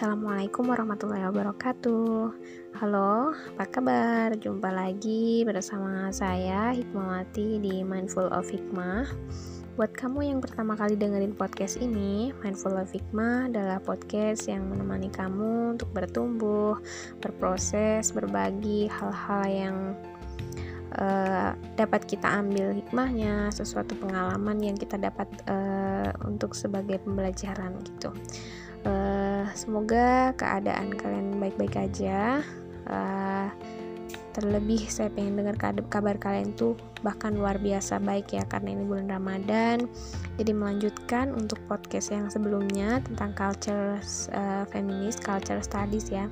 Assalamualaikum warahmatullahi wabarakatuh Halo, apa kabar? Jumpa lagi bersama saya Hikmawati di Mindful of Hikmah Buat kamu yang pertama kali dengerin podcast ini Mindful of Hikmah adalah podcast yang menemani kamu untuk bertumbuh, berproses, berbagi hal-hal yang uh, dapat kita ambil hikmahnya, sesuatu pengalaman yang kita dapat uh, untuk sebagai pembelajaran gitu. Uh, semoga keadaan kalian baik-baik aja. Uh, terlebih saya pengen dengar kabar kalian tuh bahkan luar biasa baik ya karena ini bulan Ramadan. Jadi melanjutkan untuk podcast yang sebelumnya tentang culture uh, feminis, culture studies ya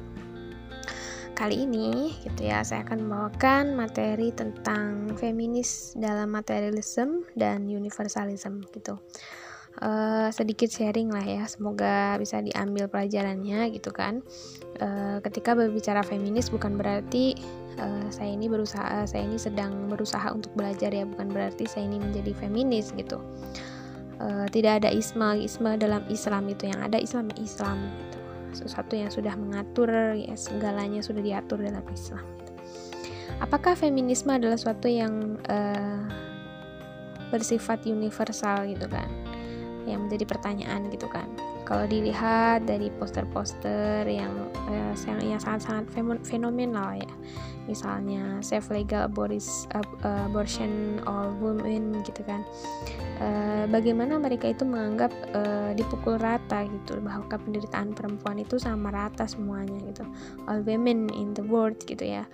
kali ini gitu ya saya akan membawakan materi tentang feminis dalam materialism dan universalism gitu uh, sedikit sharing lah ya semoga bisa diambil pelajarannya gitu kan. Uh, ketika berbicara feminis bukan berarti uh, saya ini berusaha saya ini sedang berusaha untuk belajar ya bukan berarti saya ini menjadi feminis gitu. Uh, tidak ada isma isma dalam Islam itu yang ada Islam Islam gitu. Sesuatu yang sudah mengatur ya segalanya sudah diatur dalam Islam apakah feminisme adalah sesuatu yang uh, bersifat universal gitu kan yang menjadi pertanyaan gitu kan. Kalau dilihat dari poster-poster yang uh, yang sangat-sangat fenomenal ya. Misalnya safe legal abortis, uh, abortion all women gitu kan. Uh, bagaimana mereka itu menganggap uh, dipukul rata gitu bahwa penderitaan perempuan itu sama rata semuanya gitu. All women in the world gitu ya.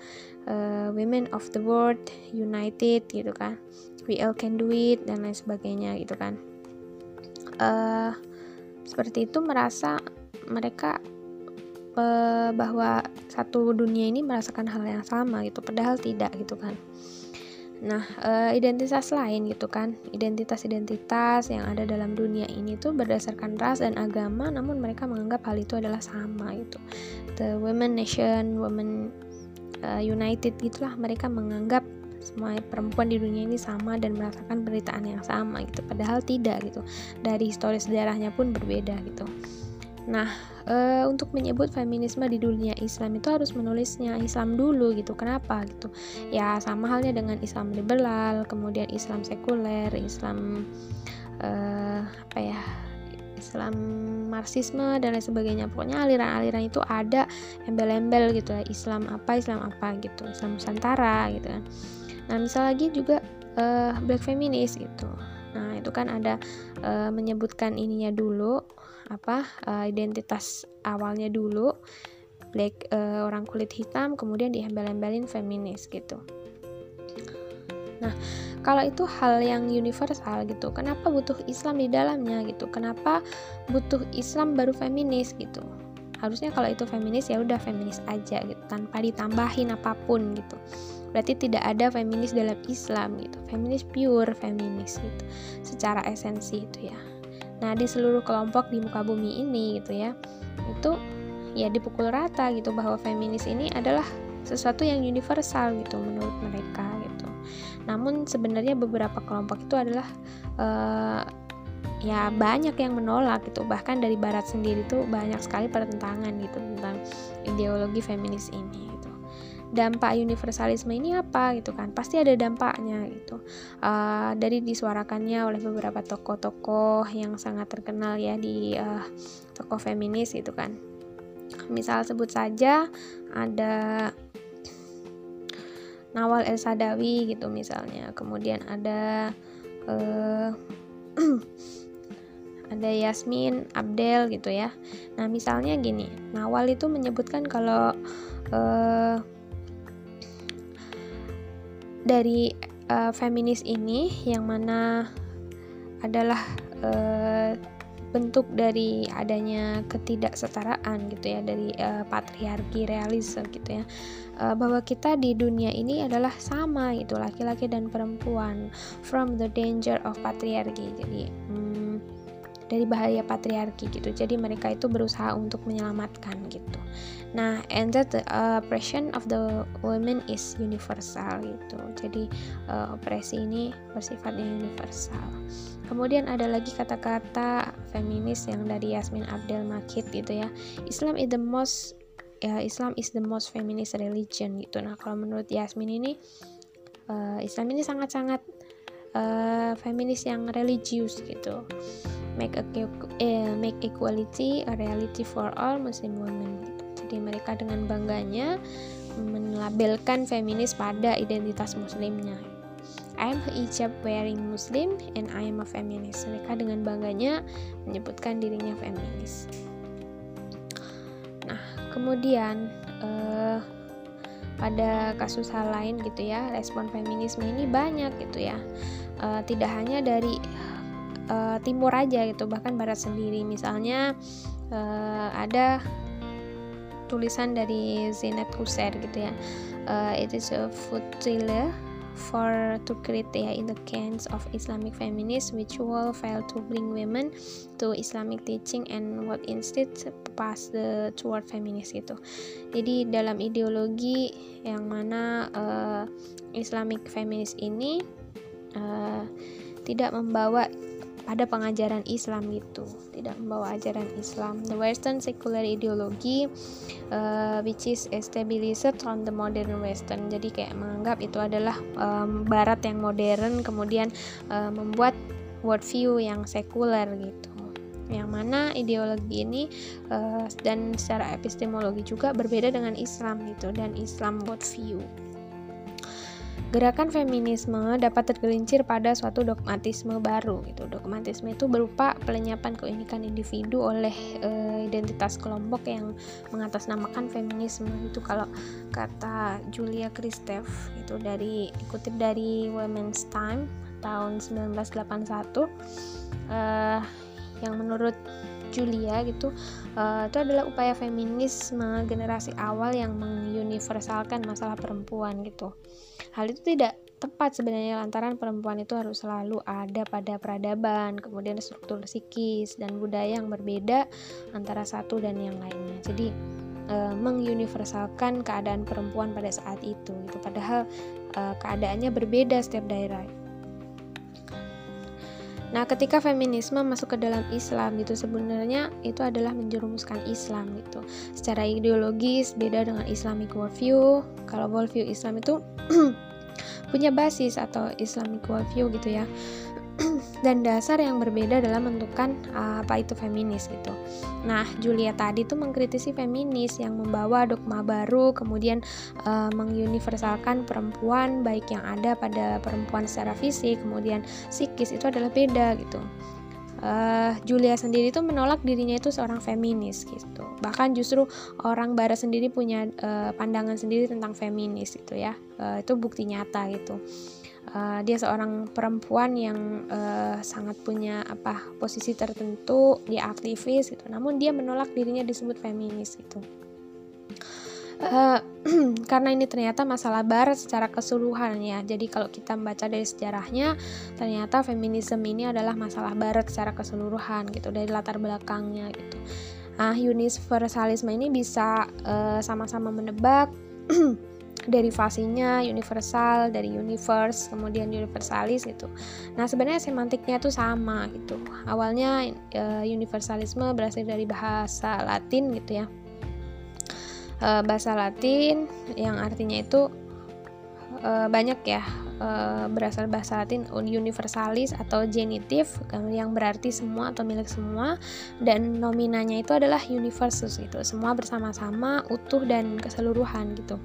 Uh, women of the world united gitu kan. We all can do it dan lain sebagainya gitu kan uh, seperti itu merasa mereka uh, bahwa satu dunia ini merasakan hal yang sama gitu padahal tidak gitu kan. Nah uh, identitas lain gitu kan identitas-identitas yang ada dalam dunia ini tuh berdasarkan ras dan agama namun mereka menganggap hal itu adalah sama gitu. The women nation women uh, united gitulah mereka menganggap semua perempuan di dunia ini sama dan merasakan penderitaan yang sama gitu padahal tidak gitu dari historis sejarahnya pun berbeda gitu Nah, e, untuk menyebut feminisme di dunia Islam itu harus menulisnya Islam dulu gitu. Kenapa gitu? Ya sama halnya dengan Islam liberal, kemudian Islam sekuler, Islam e, apa ya? Islam Marxisme dan lain sebagainya. Pokoknya aliran-aliran itu ada embel-embel gitu ya. Islam apa, Islam apa gitu. Islam Nusantara gitu kan. Nah, misal lagi juga e, black feminis gitu. Nah, itu kan ada e, menyebutkan ininya dulu apa uh, identitas awalnya dulu black uh, orang kulit hitam kemudian diembel-embelin feminis gitu. Nah kalau itu hal yang universal gitu kenapa butuh Islam di dalamnya gitu? Kenapa butuh Islam baru feminis gitu? Harusnya kalau itu feminis ya udah feminis aja gitu tanpa ditambahin apa pun gitu berarti tidak ada feminis dalam Islam gitu feminis pure feminis gitu secara esensi itu ya Nah, di seluruh kelompok di muka bumi ini gitu ya. Itu ya dipukul rata gitu bahwa feminis ini adalah sesuatu yang universal gitu menurut mereka gitu. Namun sebenarnya beberapa kelompok itu adalah uh, ya banyak yang menolak gitu bahkan dari barat sendiri tuh banyak sekali pertentangan gitu tentang ideologi feminis ini dampak universalisme ini apa gitu kan? Pasti ada dampaknya gitu. Uh, dari disuarakannya oleh beberapa tokoh-tokoh yang sangat terkenal ya di uh, tokoh feminis gitu kan. Misal sebut saja ada Nawal El Sadawi gitu misalnya. Kemudian ada uh, ada Yasmin Abdel gitu ya. Nah misalnya gini Nawal itu menyebutkan kalau uh, dari uh, feminis ini yang mana adalah uh, bentuk dari adanya ketidaksetaraan gitu ya dari uh, patriarki realisme gitu ya uh, bahwa kita di dunia ini adalah sama gitu laki-laki dan perempuan from the danger of patriarki. Jadi hmm, dari bahaya patriarki gitu. Jadi mereka itu berusaha untuk menyelamatkan gitu. Nah, and that the uh, oppression of the women is universal gitu. Jadi uh, opresi ini bersifatnya universal. Kemudian ada lagi kata-kata feminis yang dari Yasmin Abdel Makid gitu ya. Islam is the most ya Islam is the most feminist religion gitu. Nah, kalau menurut Yasmin ini uh, Islam ini sangat-sangat uh, feminis yang religius gitu make a eh, make equality a reality for all Muslim women jadi mereka dengan bangganya melabelkan feminis pada identitas muslimnya I am hijab wearing Muslim and I am a feminist. Mereka dengan bangganya menyebutkan dirinya feminis. Nah, kemudian uh, pada kasus hal lain gitu ya, respon feminisme ini banyak gitu ya uh, tidak hanya dari uh, timur aja gitu bahkan barat sendiri misalnya uh, ada tulisan dari Zeynep Kuser gitu ya uh, it is a food thriller for to create ya, in the cans of Islamic feminists which will fail to bring women to Islamic teaching and what instead pass the toward feminist gitu. Jadi dalam ideologi yang mana uh, Islamic feminist ini uh, tidak membawa pada pengajaran Islam gitu tidak membawa ajaran Islam. The Western secular ideology uh, which is established on the modern Western. Jadi kayak menganggap itu adalah um, Barat yang modern kemudian uh, membuat worldview yang sekuler gitu. Yang mana ideologi ini uh, dan secara epistemologi juga berbeda dengan Islam gitu dan Islam worldview Gerakan feminisme dapat tergelincir pada suatu dogmatisme baru gitu. Dogmatisme itu berupa pelenyapan keunikan individu oleh e, identitas kelompok yang mengatasnamakan feminisme itu kalau kata Julia Kristef itu dari dikutip dari Women's Time tahun 1981 eh, yang menurut Julia gitu uh, itu adalah upaya feminisme generasi awal yang menguniversalkan masalah perempuan gitu hal itu tidak tepat sebenarnya lantaran perempuan itu harus selalu ada pada peradaban, kemudian struktur psikis dan budaya yang berbeda antara satu dan yang lainnya. Jadi e, menguniversalkan keadaan perempuan pada saat itu gitu. Padahal e, keadaannya berbeda setiap daerah. Nah, ketika feminisme masuk ke dalam Islam gitu sebenarnya itu adalah menjerumuskan Islam gitu. Secara ideologis beda dengan Islamic worldview. Kalau worldview Islam itu punya basis atau Islamic worldview gitu ya. dan dasar yang berbeda dalam menentukan uh, apa itu feminis gitu. Nah, Julia tadi tuh mengkritisi feminis yang membawa dogma baru, kemudian uh, menguniversalkan perempuan baik yang ada pada perempuan secara fisik, kemudian psikis itu adalah beda gitu. Uh, Julia sendiri tuh menolak dirinya itu seorang feminis gitu. Bahkan justru orang barat sendiri punya uh, pandangan sendiri tentang feminis gitu ya. Uh, itu bukti nyata gitu uh, dia seorang perempuan yang uh, sangat punya apa posisi tertentu dia aktivis gitu. Namun dia menolak dirinya disebut feminis gitu. Uh, karena ini ternyata masalah barat secara keseluruhan ya. Jadi kalau kita membaca dari sejarahnya ternyata feminisme ini adalah masalah barat secara keseluruhan gitu dari latar belakangnya gitu. Nah universalisme ini bisa sama-sama uh, menebak derivasinya universal dari universe kemudian universalis gitu. Nah sebenarnya semantiknya itu sama gitu. Awalnya e, universalisme berasal dari bahasa Latin gitu ya. E, bahasa Latin yang artinya itu e, banyak ya e, berasal bahasa Latin universalis atau genitif yang berarti semua atau milik semua dan nominanya itu adalah universus gitu semua bersama-sama utuh dan keseluruhan gitu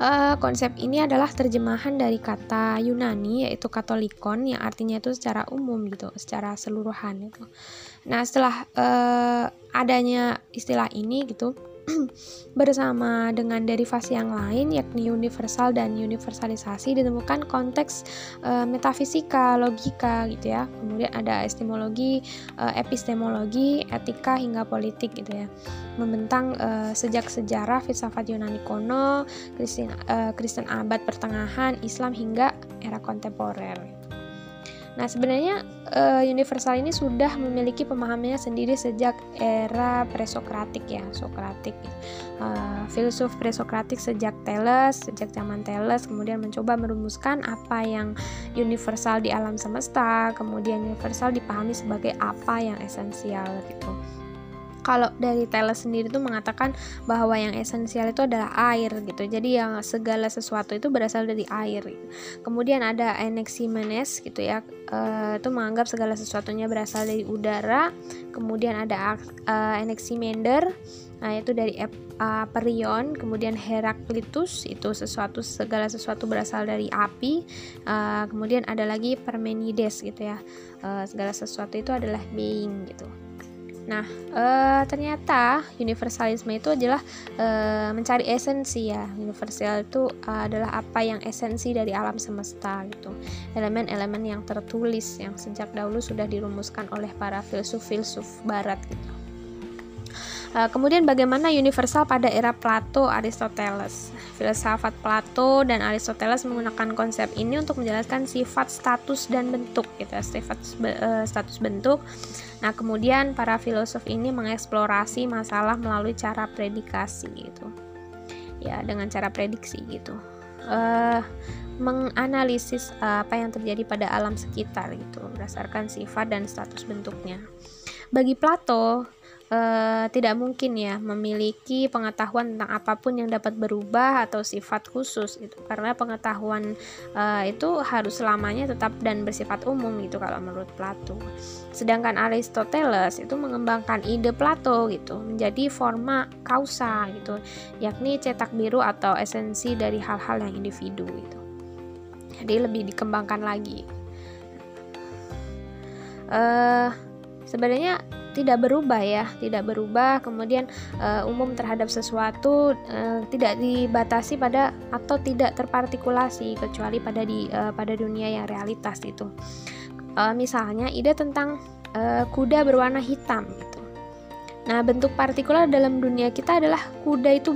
uh, konsep ini adalah terjemahan dari kata Yunani yaitu katolikon yang artinya itu secara umum gitu, secara seluruhan itu. Nah, setelah uh, adanya istilah ini gitu, bersama dengan derivasi yang lain yakni universal dan universalisasi ditemukan konteks e, metafisika, logika gitu ya. Kemudian ada estimologi, e, epistemologi, etika hingga politik gitu ya. Membentang e, sejak sejarah filsafat Yunani kuno, Kristen, e, Kristen abad pertengahan, Islam hingga era kontemporer. Nah, sebenarnya uh, universal ini sudah memiliki pemahamannya sendiri sejak era presokratik ya, Sokratik. Uh, filsuf presokratik sejak Thales, sejak zaman Thales kemudian mencoba merumuskan apa yang universal di alam semesta, kemudian universal dipahami sebagai apa yang esensial gitu kalau dari Thales sendiri itu mengatakan bahwa yang esensial itu adalah air gitu. Jadi yang segala sesuatu itu berasal dari air. Gitu. Kemudian ada Anaximenes gitu ya. Uh, itu menganggap segala sesuatunya berasal dari udara. Kemudian ada uh, Anaximander Nah, itu dari Aperion, kemudian Heraklitus itu sesuatu segala sesuatu berasal dari api. Uh, kemudian ada lagi Parmenides gitu ya. Uh, segala sesuatu itu adalah being gitu. Nah, e, ternyata universalisme itu adalah e, mencari esensi ya. Universal itu adalah apa yang esensi dari alam semesta gitu. Elemen-elemen yang tertulis yang sejak dahulu sudah dirumuskan oleh para filsuf-filsuf barat gitu. E, kemudian bagaimana universal pada era Plato, Aristoteles? Filsafat Plato dan Aristoteles menggunakan konsep ini untuk menjelaskan sifat status dan bentuk gitu, ya, sifat uh, status bentuk. Nah, kemudian para filosof ini mengeksplorasi masalah melalui cara predikasi gitu. Ya, dengan cara prediksi gitu. Uh, menganalisis uh, apa yang terjadi pada alam sekitar gitu berdasarkan sifat dan status bentuknya. Bagi Plato, uh, tidak mungkin ya memiliki pengetahuan tentang apa pun yang dapat berubah atau sifat khusus itu karena pengetahuan uh, itu harus selamanya tetap dan bersifat umum gitu kalau menurut Plato. Sedangkan Aristoteles itu mengembangkan ide Plato gitu menjadi forma kausa gitu, yakni cetak biru atau esensi dari hal-hal yang individu gitu. Jadi lebih dikembangkan lagi. Uh, sebenarnya tidak berubah ya, tidak berubah. Kemudian uh, umum terhadap sesuatu uh, tidak dibatasi pada atau tidak terpartikulasi kecuali pada di uh, pada dunia yang realitas itu. Uh, misalnya ide tentang uh, kuda berwarna hitam gitu. Nah, bentuk partikular dalam dunia kita adalah kuda itu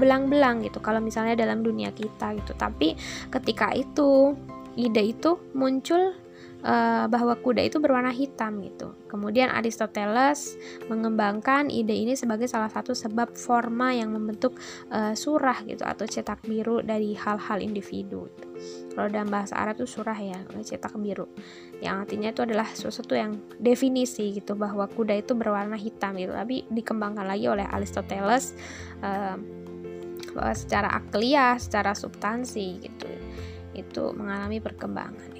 belang-belang gitu. Kalau misalnya dalam dunia kita gitu. Tapi ketika itu ide itu muncul uh, bahwa kuda itu berwarna hitam gitu. Kemudian Aristoteles mengembangkan ide ini sebagai salah satu sebab forma yang membentuk uh, surah gitu atau cetak biru dari hal-hal individu. Gitu. Kalau dalam bahasa Arab itu surah ya, cetak biru. Yang artinya itu adalah sesuatu yang definisi gitu bahwa kuda itu berwarna hitam gitu. Tapi dikembangkan lagi oleh Aristoteles uh, secara akliah, secara substansi gitu itu mengalami perkembangan.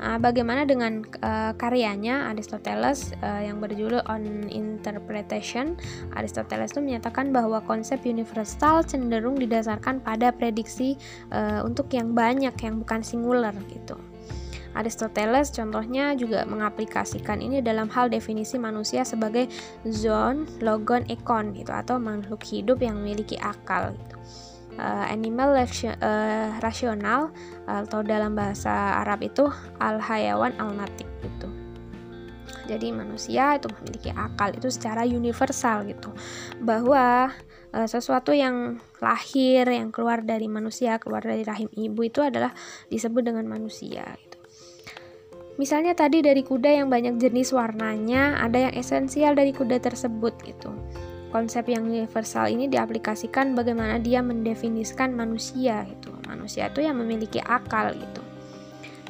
Uh, bagaimana dengan uh, karyanya Aristoteles uh, yang berjudul On Interpretation? Aristoteles itu menyatakan bahwa konsep universal cenderung didasarkan pada prediksi uh, untuk yang banyak yang bukan singular gitu. Aristoteles contohnya juga mengaplikasikan ini dalam hal definisi manusia sebagai zon, logon, ekon gitu atau makhluk hidup yang memiliki akal gitu uh, animal uh, rasional atau dalam bahasa Arab itu al hayawan al natik gitu. Jadi manusia itu memiliki akal itu secara universal gitu. Bahwa uh, sesuatu yang lahir yang keluar dari manusia, keluar dari rahim ibu itu adalah disebut dengan manusia gitu. Misalnya tadi dari kuda yang banyak jenis warnanya, ada yang esensial dari kuda tersebut gitu. Konsep yang universal ini diaplikasikan bagaimana dia mendefinisikan manusia gitu. Manusia itu yang memiliki akal gitu.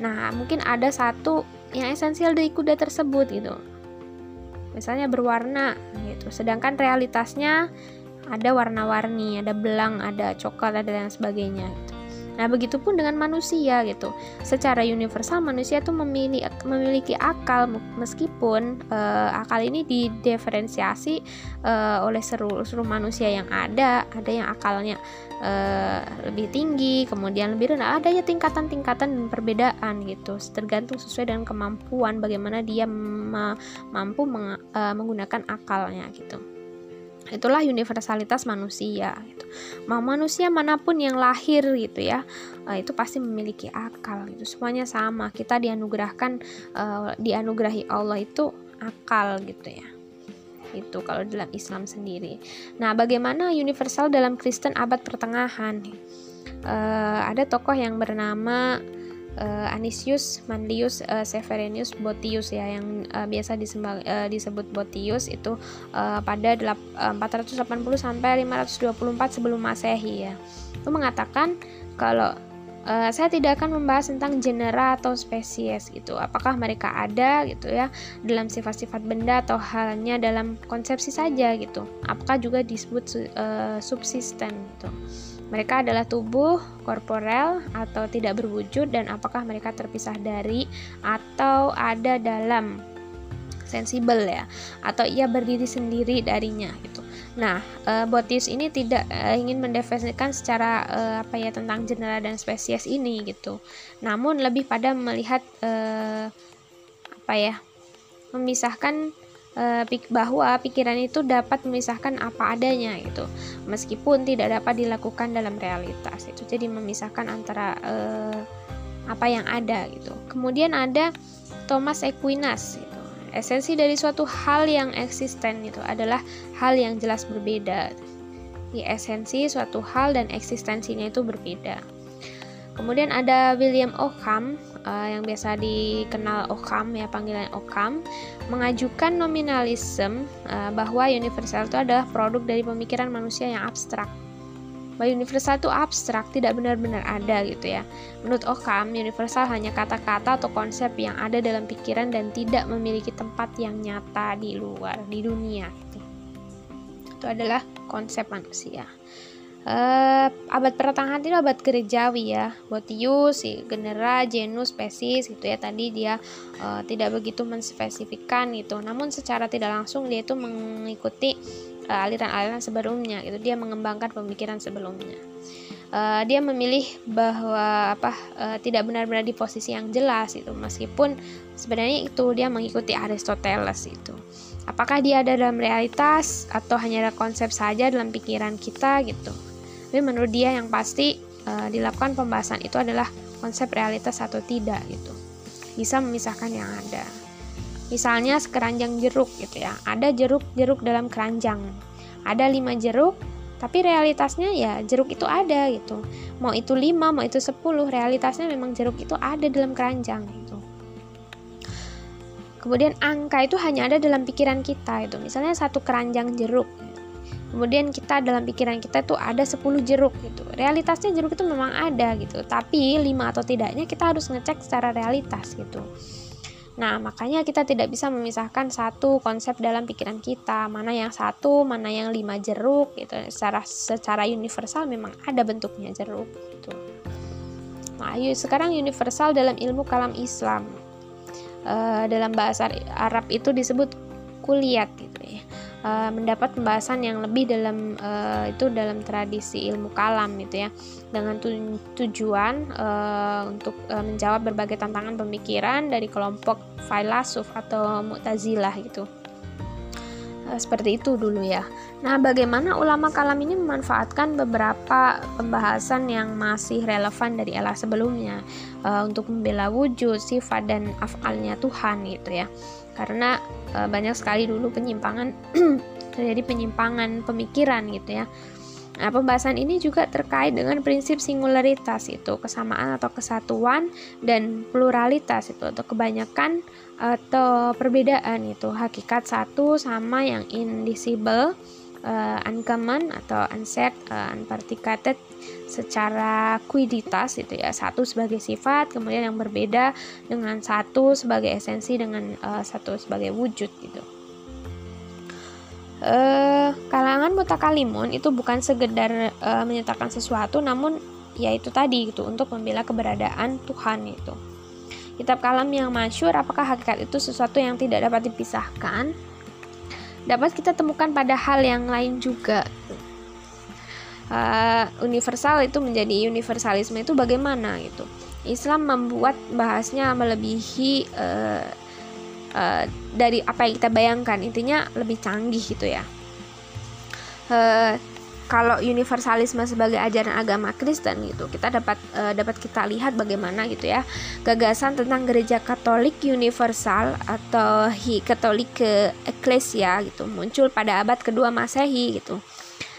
Nah, mungkin ada satu yang esensial dari kuda tersebut gitu. Misalnya berwarna gitu. Sedangkan realitasnya ada warna-warni, ada belang, ada coklat, ada dan sebagainya gitu. Nah, begitupun dengan manusia gitu. Secara universal manusia itu memiliki memiliki akal meskipun uh, akal ini didiferensiasi uh, oleh seluruh seluruh manusia yang ada. Ada yang akalnya uh, lebih tinggi, kemudian lebih rendah. Ada ya tingkatan-tingkatan dan perbedaan gitu. Tergantung sesuai dengan kemampuan bagaimana dia mampu meng uh, menggunakan akalnya gitu. Itulah universalitas manusia. Gitu. Mau manusia mana pun yang lahir gitu ya, uh, itu pasti memiliki akal. Itu semuanya sama. Kita dianugerahkan, uh, dianugerahi Allah itu akal gitu ya. Itu kalau dalam Islam sendiri. Nah, bagaimana universal dalam Kristen abad pertengahan? Uh, ada tokoh yang bernama uh, Anisius Manlius uh, Severinius Botius ya yang uh, biasa disembah, uh, disebut Botius itu uh, pada 480 sampai 524 sebelum Masehi ya. Itu mengatakan kalau uh, saya tidak akan membahas tentang genera atau spesies gitu. Apakah mereka ada gitu ya dalam sifat-sifat benda atau halnya dalam konsepsi saja gitu. Apakah juga disebut uh, subsisten gitu. Mereka adalah tubuh korporel atau tidak berwujud dan apakah mereka terpisah dari atau ada dalam sensibel ya atau ia berdiri sendiri darinya gitu. Nah, uh, Botius ini tidak uh, ingin mendefinisikan secara uh, apa ya tentang genera dan spesies ini gitu. Namun lebih pada melihat uh, apa ya? memisahkan bahwa pikiran itu dapat memisahkan apa adanya gitu. Meskipun tidak dapat dilakukan dalam realitas. Itu jadi memisahkan antara uh, apa yang ada gitu. Kemudian ada Thomas Aquinas gitu Esensi dari suatu hal yang eksisten itu adalah hal yang jelas berbeda. Di esensi suatu hal dan eksistensinya itu berbeda. Kemudian ada William Ockham uh, yang biasa dikenal Ockham ya panggilan Ockham mengajukan nominalisme uh, bahwa universal itu adalah produk dari pemikiran manusia yang abstrak bahwa universal itu abstrak, tidak benar-benar ada gitu ya. Menurut Occam, universal hanya kata-kata atau konsep yang ada dalam pikiran dan tidak memiliki tempat yang nyata di luar, di dunia. Gitu. Itu adalah konsep manusia. Uh, abad pertengahan itu abad gerejawi ya. Botius, genera, genus, spesies gitu ya. Tadi dia uh, tidak begitu menspesifikkan itu namun secara tidak langsung dia itu mengikuti uh, aliran-aliran sebelumnya gitu. Dia mengembangkan pemikiran sebelumnya. Uh, dia memilih bahwa apa uh, tidak benar-benar di posisi yang jelas itu meskipun sebenarnya itu dia mengikuti Aristoteles itu. Apakah dia ada dalam realitas atau hanya ada konsep saja dalam pikiran kita gitu tapi menurut dia yang pasti uh, dilakukan pembahasan itu adalah konsep realitas atau tidak gitu bisa memisahkan yang ada Misalnya sekeranjang jeruk gitu ya. Ada jeruk-jeruk dalam keranjang. Ada lima jeruk, tapi realitasnya ya jeruk itu ada gitu. Mau itu lima, mau itu sepuluh, realitasnya memang jeruk itu ada dalam keranjang gitu. Kemudian angka itu hanya ada dalam pikiran kita itu. Misalnya satu keranjang jeruk. Kemudian kita dalam pikiran kita tuh ada 10 jeruk gitu. Realitasnya jeruk itu memang ada gitu. Tapi lima atau tidaknya kita harus ngecek secara realitas gitu. Nah, makanya kita tidak bisa memisahkan satu konsep dalam pikiran kita, mana yang satu, mana yang lima jeruk gitu. Secara secara universal memang ada bentuknya jeruk gitu. Nah, sekarang universal dalam ilmu kalam Islam. Uh, dalam bahasa Arab itu disebut kuliat gitu ya. Uh, mendapat pembahasan yang lebih dalam uh, itu dalam tradisi ilmu kalam gitu ya. Dengan tujuan uh, untuk uh, menjawab berbagai tantangan pemikiran dari kelompok filosof atau mu'tazilah gitu seperti itu dulu ya. Nah bagaimana ulama kalam ini memanfaatkan beberapa pembahasan yang masih relevan dari era sebelumnya uh, untuk membela wujud sifat dan afalnya Tuhan gitu ya. Karena uh, banyak sekali dulu penyimpangan terjadi penyimpangan pemikiran gitu ya Nah, pembahasan ini juga terkait dengan prinsip singularitas itu, kesamaan atau kesatuan dan pluralitas itu atau kebanyakan atau perbedaan itu, hakikat satu sama yang indivisible, uh, uncommon atau unset, uh, unparticated secara kuiditas itu ya, satu sebagai sifat, kemudian yang berbeda dengan satu sebagai esensi dengan uh, satu sebagai wujud gitu uh, kalangan mutakalimun itu bukan sekedar uh, menyatakan sesuatu namun yaitu tadi gitu untuk membela keberadaan Tuhan itu. Kitab kalam yang masyur apakah hakikat itu sesuatu yang tidak dapat dipisahkan? Dapat kita temukan pada hal yang lain juga. Uh, universal itu menjadi universalisme itu bagaimana gitu. Islam membuat bahasnya melebihi uh, uh, dari apa yang kita bayangkan intinya lebih canggih gitu ya uh, kalau universalisme sebagai ajaran agama Kristen gitu kita dapat uh, dapat kita lihat bagaimana gitu ya gagasan tentang gereja Katolik universal atau hi Katolik ke Eklesia gitu muncul pada abad kedua Masehi gitu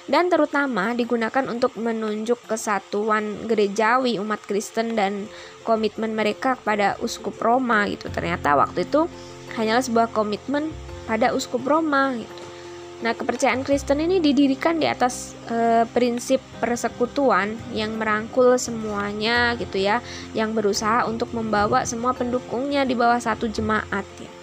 dan terutama digunakan untuk menunjuk kesatuan gerejawi umat Kristen dan komitmen mereka kepada uskup Roma gitu. Ternyata waktu itu hanyalah sebuah komitmen pada uskup Roma gitu. Nah, kepercayaan Kristen ini didirikan di atas e, prinsip persekutuan yang merangkul semuanya gitu ya, yang berusaha untuk membawa semua pendukungnya di bawah satu jemaat gitu.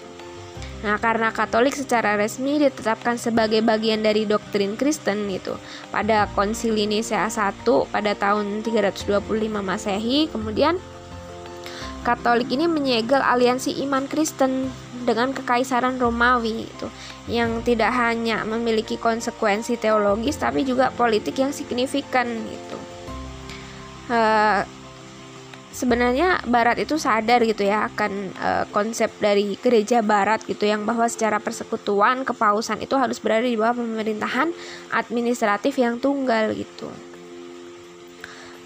Nah, karena Katolik secara resmi ditetapkan sebagai bagian dari doktrin Kristen itu pada Konsili Nicea I pada tahun 325 Masehi, kemudian Katolik ini menyegel aliansi iman Kristen dengan kekaisaran Romawi itu yang tidak hanya memiliki konsekuensi teologis tapi juga politik yang signifikan itu. Uh, sebenarnya barat itu sadar gitu ya akan uh, konsep dari gereja barat gitu yang bahwa secara persekutuan kepausan itu harus berada di bawah pemerintahan administratif yang tunggal gitu.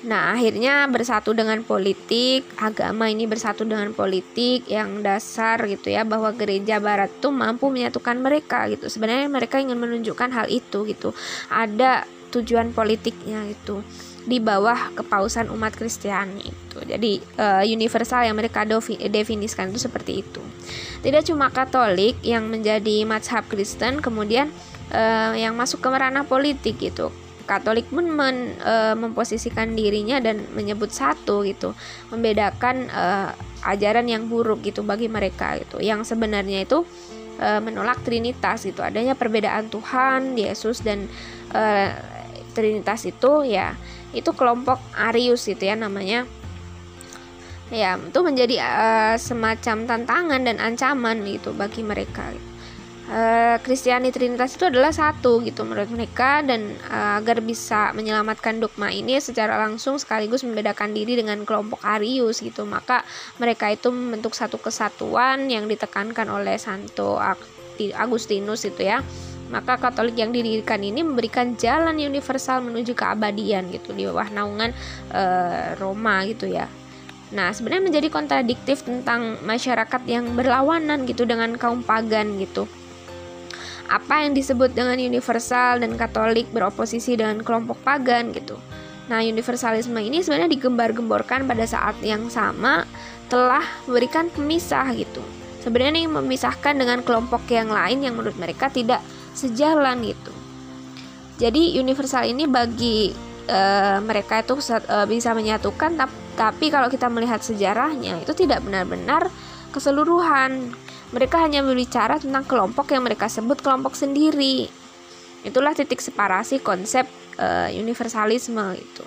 Nah, akhirnya bersatu dengan politik, agama ini bersatu dengan politik yang dasar gitu ya bahwa gereja barat tuh mampu menyatukan mereka gitu. Sebenarnya mereka ingin menunjukkan hal itu gitu. Ada tujuan politiknya itu di bawah kepausan umat Kristiani itu. Jadi uh, universal yang mereka definisikan itu seperti itu. Tidak cuma Katolik yang menjadi mazhab Kristen, kemudian uh, yang masuk ke ranah politik gitu. Katolik pun men, uh, memposisikan dirinya dan menyebut satu gitu, membedakan uh, ajaran yang buruk gitu bagi mereka gitu. Yang sebenarnya itu menolak Trinitas gitu, adanya perbedaan Tuhan, Yesus dan Trinitas itu ya itu kelompok Arius itu ya namanya. Ya itu menjadi uh, semacam tantangan dan ancaman gitu bagi mereka. uh, Kristiani Trinitas itu adalah satu gitu menurut mereka dan uh, agar bisa menyelamatkan dogma ini secara langsung sekaligus membedakan diri dengan kelompok Arius gitu maka mereka itu membentuk satu kesatuan yang ditekankan oleh Santo Agustinus itu ya maka Katolik yang didirikan ini memberikan jalan universal menuju keabadian gitu di bawah naungan e, Roma gitu ya. Nah, sebenarnya menjadi kontradiktif tentang masyarakat yang berlawanan gitu dengan kaum pagan gitu. Apa yang disebut dengan universal dan Katolik beroposisi dengan kelompok pagan gitu. Nah, universalisme ini sebenarnya digembar-gemborkan pada saat yang sama telah memberikan pemisah gitu. Sebenarnya yang memisahkan dengan kelompok yang lain yang menurut mereka tidak sejalan gitu. Jadi universal ini bagi e, mereka itu e, bisa menyatukan tapi kalau kita melihat sejarahnya itu tidak benar-benar keseluruhan. Mereka hanya berbicara tentang kelompok yang mereka sebut kelompok sendiri. Itulah titik separasi konsep e, universalisme itu.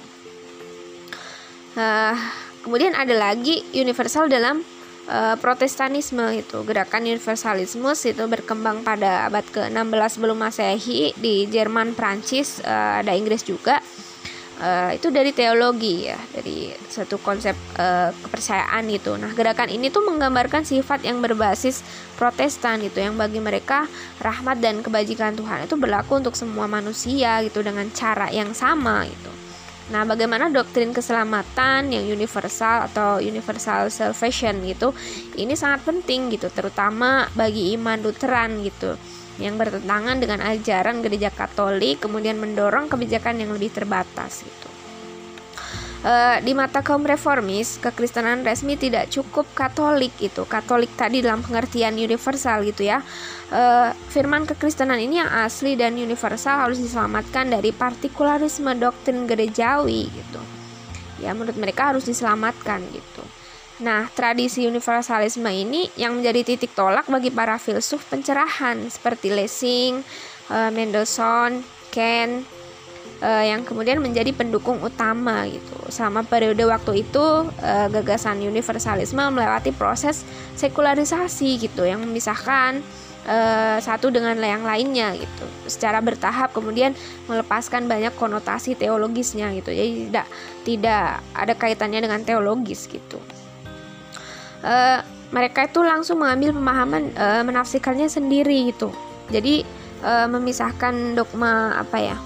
Uh, kemudian ada lagi universal dalam uh, Protestanisme itu gerakan universalisme itu berkembang pada abad ke-16 sebelum Masehi di Jerman, Prancis, uh, ada Inggris juga. Uh, itu dari teologi ya, dari satu konsep uh, kepercayaan itu. Nah, gerakan ini tuh menggambarkan sifat yang berbasis Protestan itu yang bagi mereka rahmat dan kebajikan Tuhan itu berlaku untuk semua manusia gitu dengan cara yang sama gitu. Nah, bagaimana doktrin keselamatan yang universal atau universal salvation gitu, ini sangat penting gitu, terutama bagi iman Lutheran gitu, yang bertentangan dengan ajaran gereja Katolik, kemudian mendorong kebijakan yang lebih terbatas gitu. Uh, di mata kaum reformis, kekristenan resmi tidak cukup Katolik itu. Katolik tadi dalam pengertian universal gitu ya. Uh, firman kekristenan ini yang asli dan universal harus diselamatkan dari partikularisme doktrin gerejawi gitu. Ya, menurut mereka harus diselamatkan gitu. Nah, tradisi universalisme ini yang menjadi titik tolak bagi para filsuf pencerahan seperti Lessing, uh, Mendelssohn, Kant, uh, yang kemudian menjadi pendukung utama gitu. Selama periode waktu itu uh, gagasan universalisme melewati proses sekularisasi gitu yang memisahkan satu dengan yang lainnya gitu. Secara bertahap kemudian melepaskan banyak konotasi teologisnya gitu. Jadi tidak tidak ada kaitannya dengan teologis gitu. Uh, mereka itu langsung mengambil pemahaman uh, menafsirkannya sendiri gitu. Jadi uh, memisahkan dogma apa ya?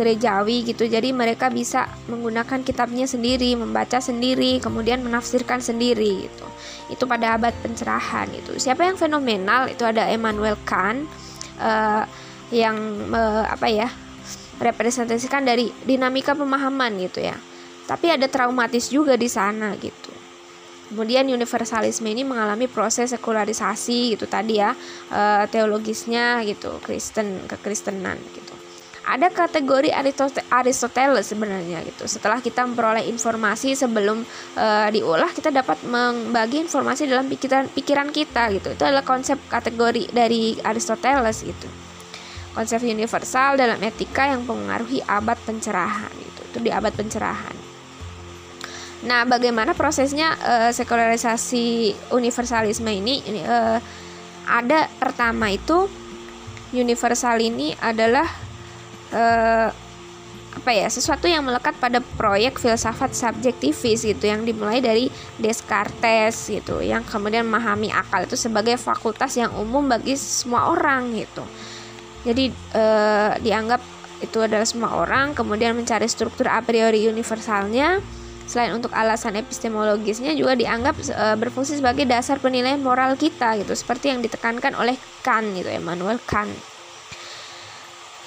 gerejawi gitu. Jadi mereka bisa menggunakan kitabnya sendiri membaca sendiri kemudian menafsirkan sendiri gitu. Itu pada abad pencerahan itu siapa yang fenomenal? Itu ada Emmanuel Kant uh, yang uh, apa ya merepresentasikan dari dinamika pemahaman gitu ya. Tapi ada traumatis juga di sana gitu kemudian universalisme ini mengalami proses sekularisasi gitu tadi ya e, teologisnya gitu Kristen kekristenan gitu ada kategori Aristoteles sebenarnya gitu. Setelah kita memperoleh informasi sebelum uh, diolah, kita dapat membagi informasi dalam pikiran pikiran kita gitu. Itu adalah konsep kategori dari Aristoteles gitu. Konsep universal dalam etika yang mempengaruhi abad pencerahan gitu. Itu di abad pencerahan. Nah, bagaimana prosesnya uh, sekularisasi universalisme ini? uh, ada pertama itu universal ini adalah uh, apa ya sesuatu yang melekat pada proyek filsafat subjektivis gitu yang dimulai dari Descartes gitu yang kemudian memahami akal itu sebagai fakultas yang umum bagi semua orang gitu jadi uh, dianggap itu adalah semua orang kemudian mencari struktur a priori universalnya selain untuk alasan epistemologisnya juga dianggap e, berfungsi sebagai dasar penilaian moral kita gitu seperti yang ditekankan oleh Kant gitu Emmanuel Kant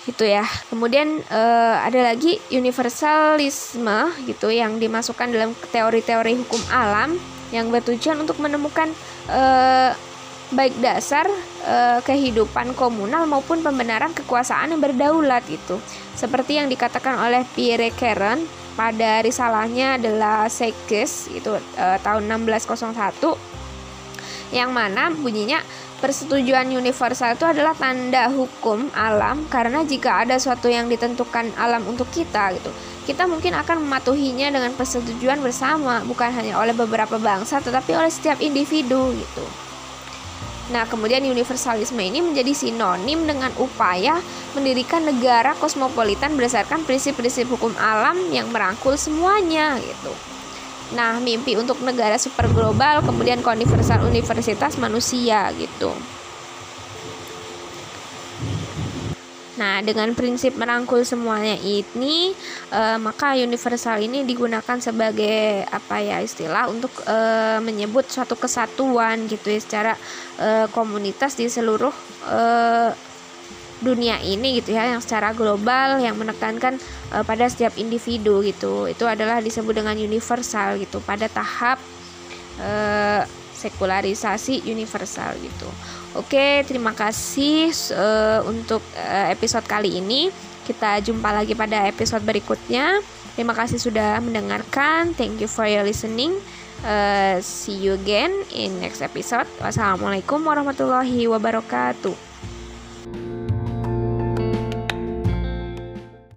gitu ya. Kemudian uh, ada lagi universalisme gitu yang dimasukkan dalam teori-teori hukum alam yang bertujuan untuk menemukan uh, baik dasar uh, kehidupan komunal maupun pembenaran kekuasaan yang berdaulat itu. Seperti yang dikatakan oleh Pierre Keren pada risalahnya adalah Sekes itu uh, tahun 1601 yang mana bunyinya persetujuan universal itu adalah tanda hukum alam karena jika ada suatu yang ditentukan alam untuk kita gitu. Kita mungkin akan mematuhinya dengan persetujuan bersama bukan hanya oleh beberapa bangsa tetapi oleh setiap individu gitu Nah, kemudian universalisme ini menjadi sinonim dengan upaya mendirikan negara kosmopolitan berdasarkan prinsip-prinsip hukum alam yang merangkul semuanya gitu. Nah, mimpi untuk negara super global, kemudian konversal universitas manusia gitu. Nah, dengan prinsip merangkul semuanya ini, e, maka universal ini digunakan sebagai apa ya istilah untuk e, menyebut suatu kesatuan gitu ya secara e, komunitas di seluruh e, dunia ini gitu ya yang secara global yang menekankan uh, pada setiap individu gitu. Itu adalah disebut dengan universal gitu pada tahap uh, sekularisasi universal gitu oke terima kasih uh, untuk uh, episode kali ini. Kita jumpa lagi pada episode berikutnya. Terima kasih sudah mendengarkan. Thank you for your listening. Uh, see you again in next episode. Wassalamualaikum warahmatullahi wabarakatuh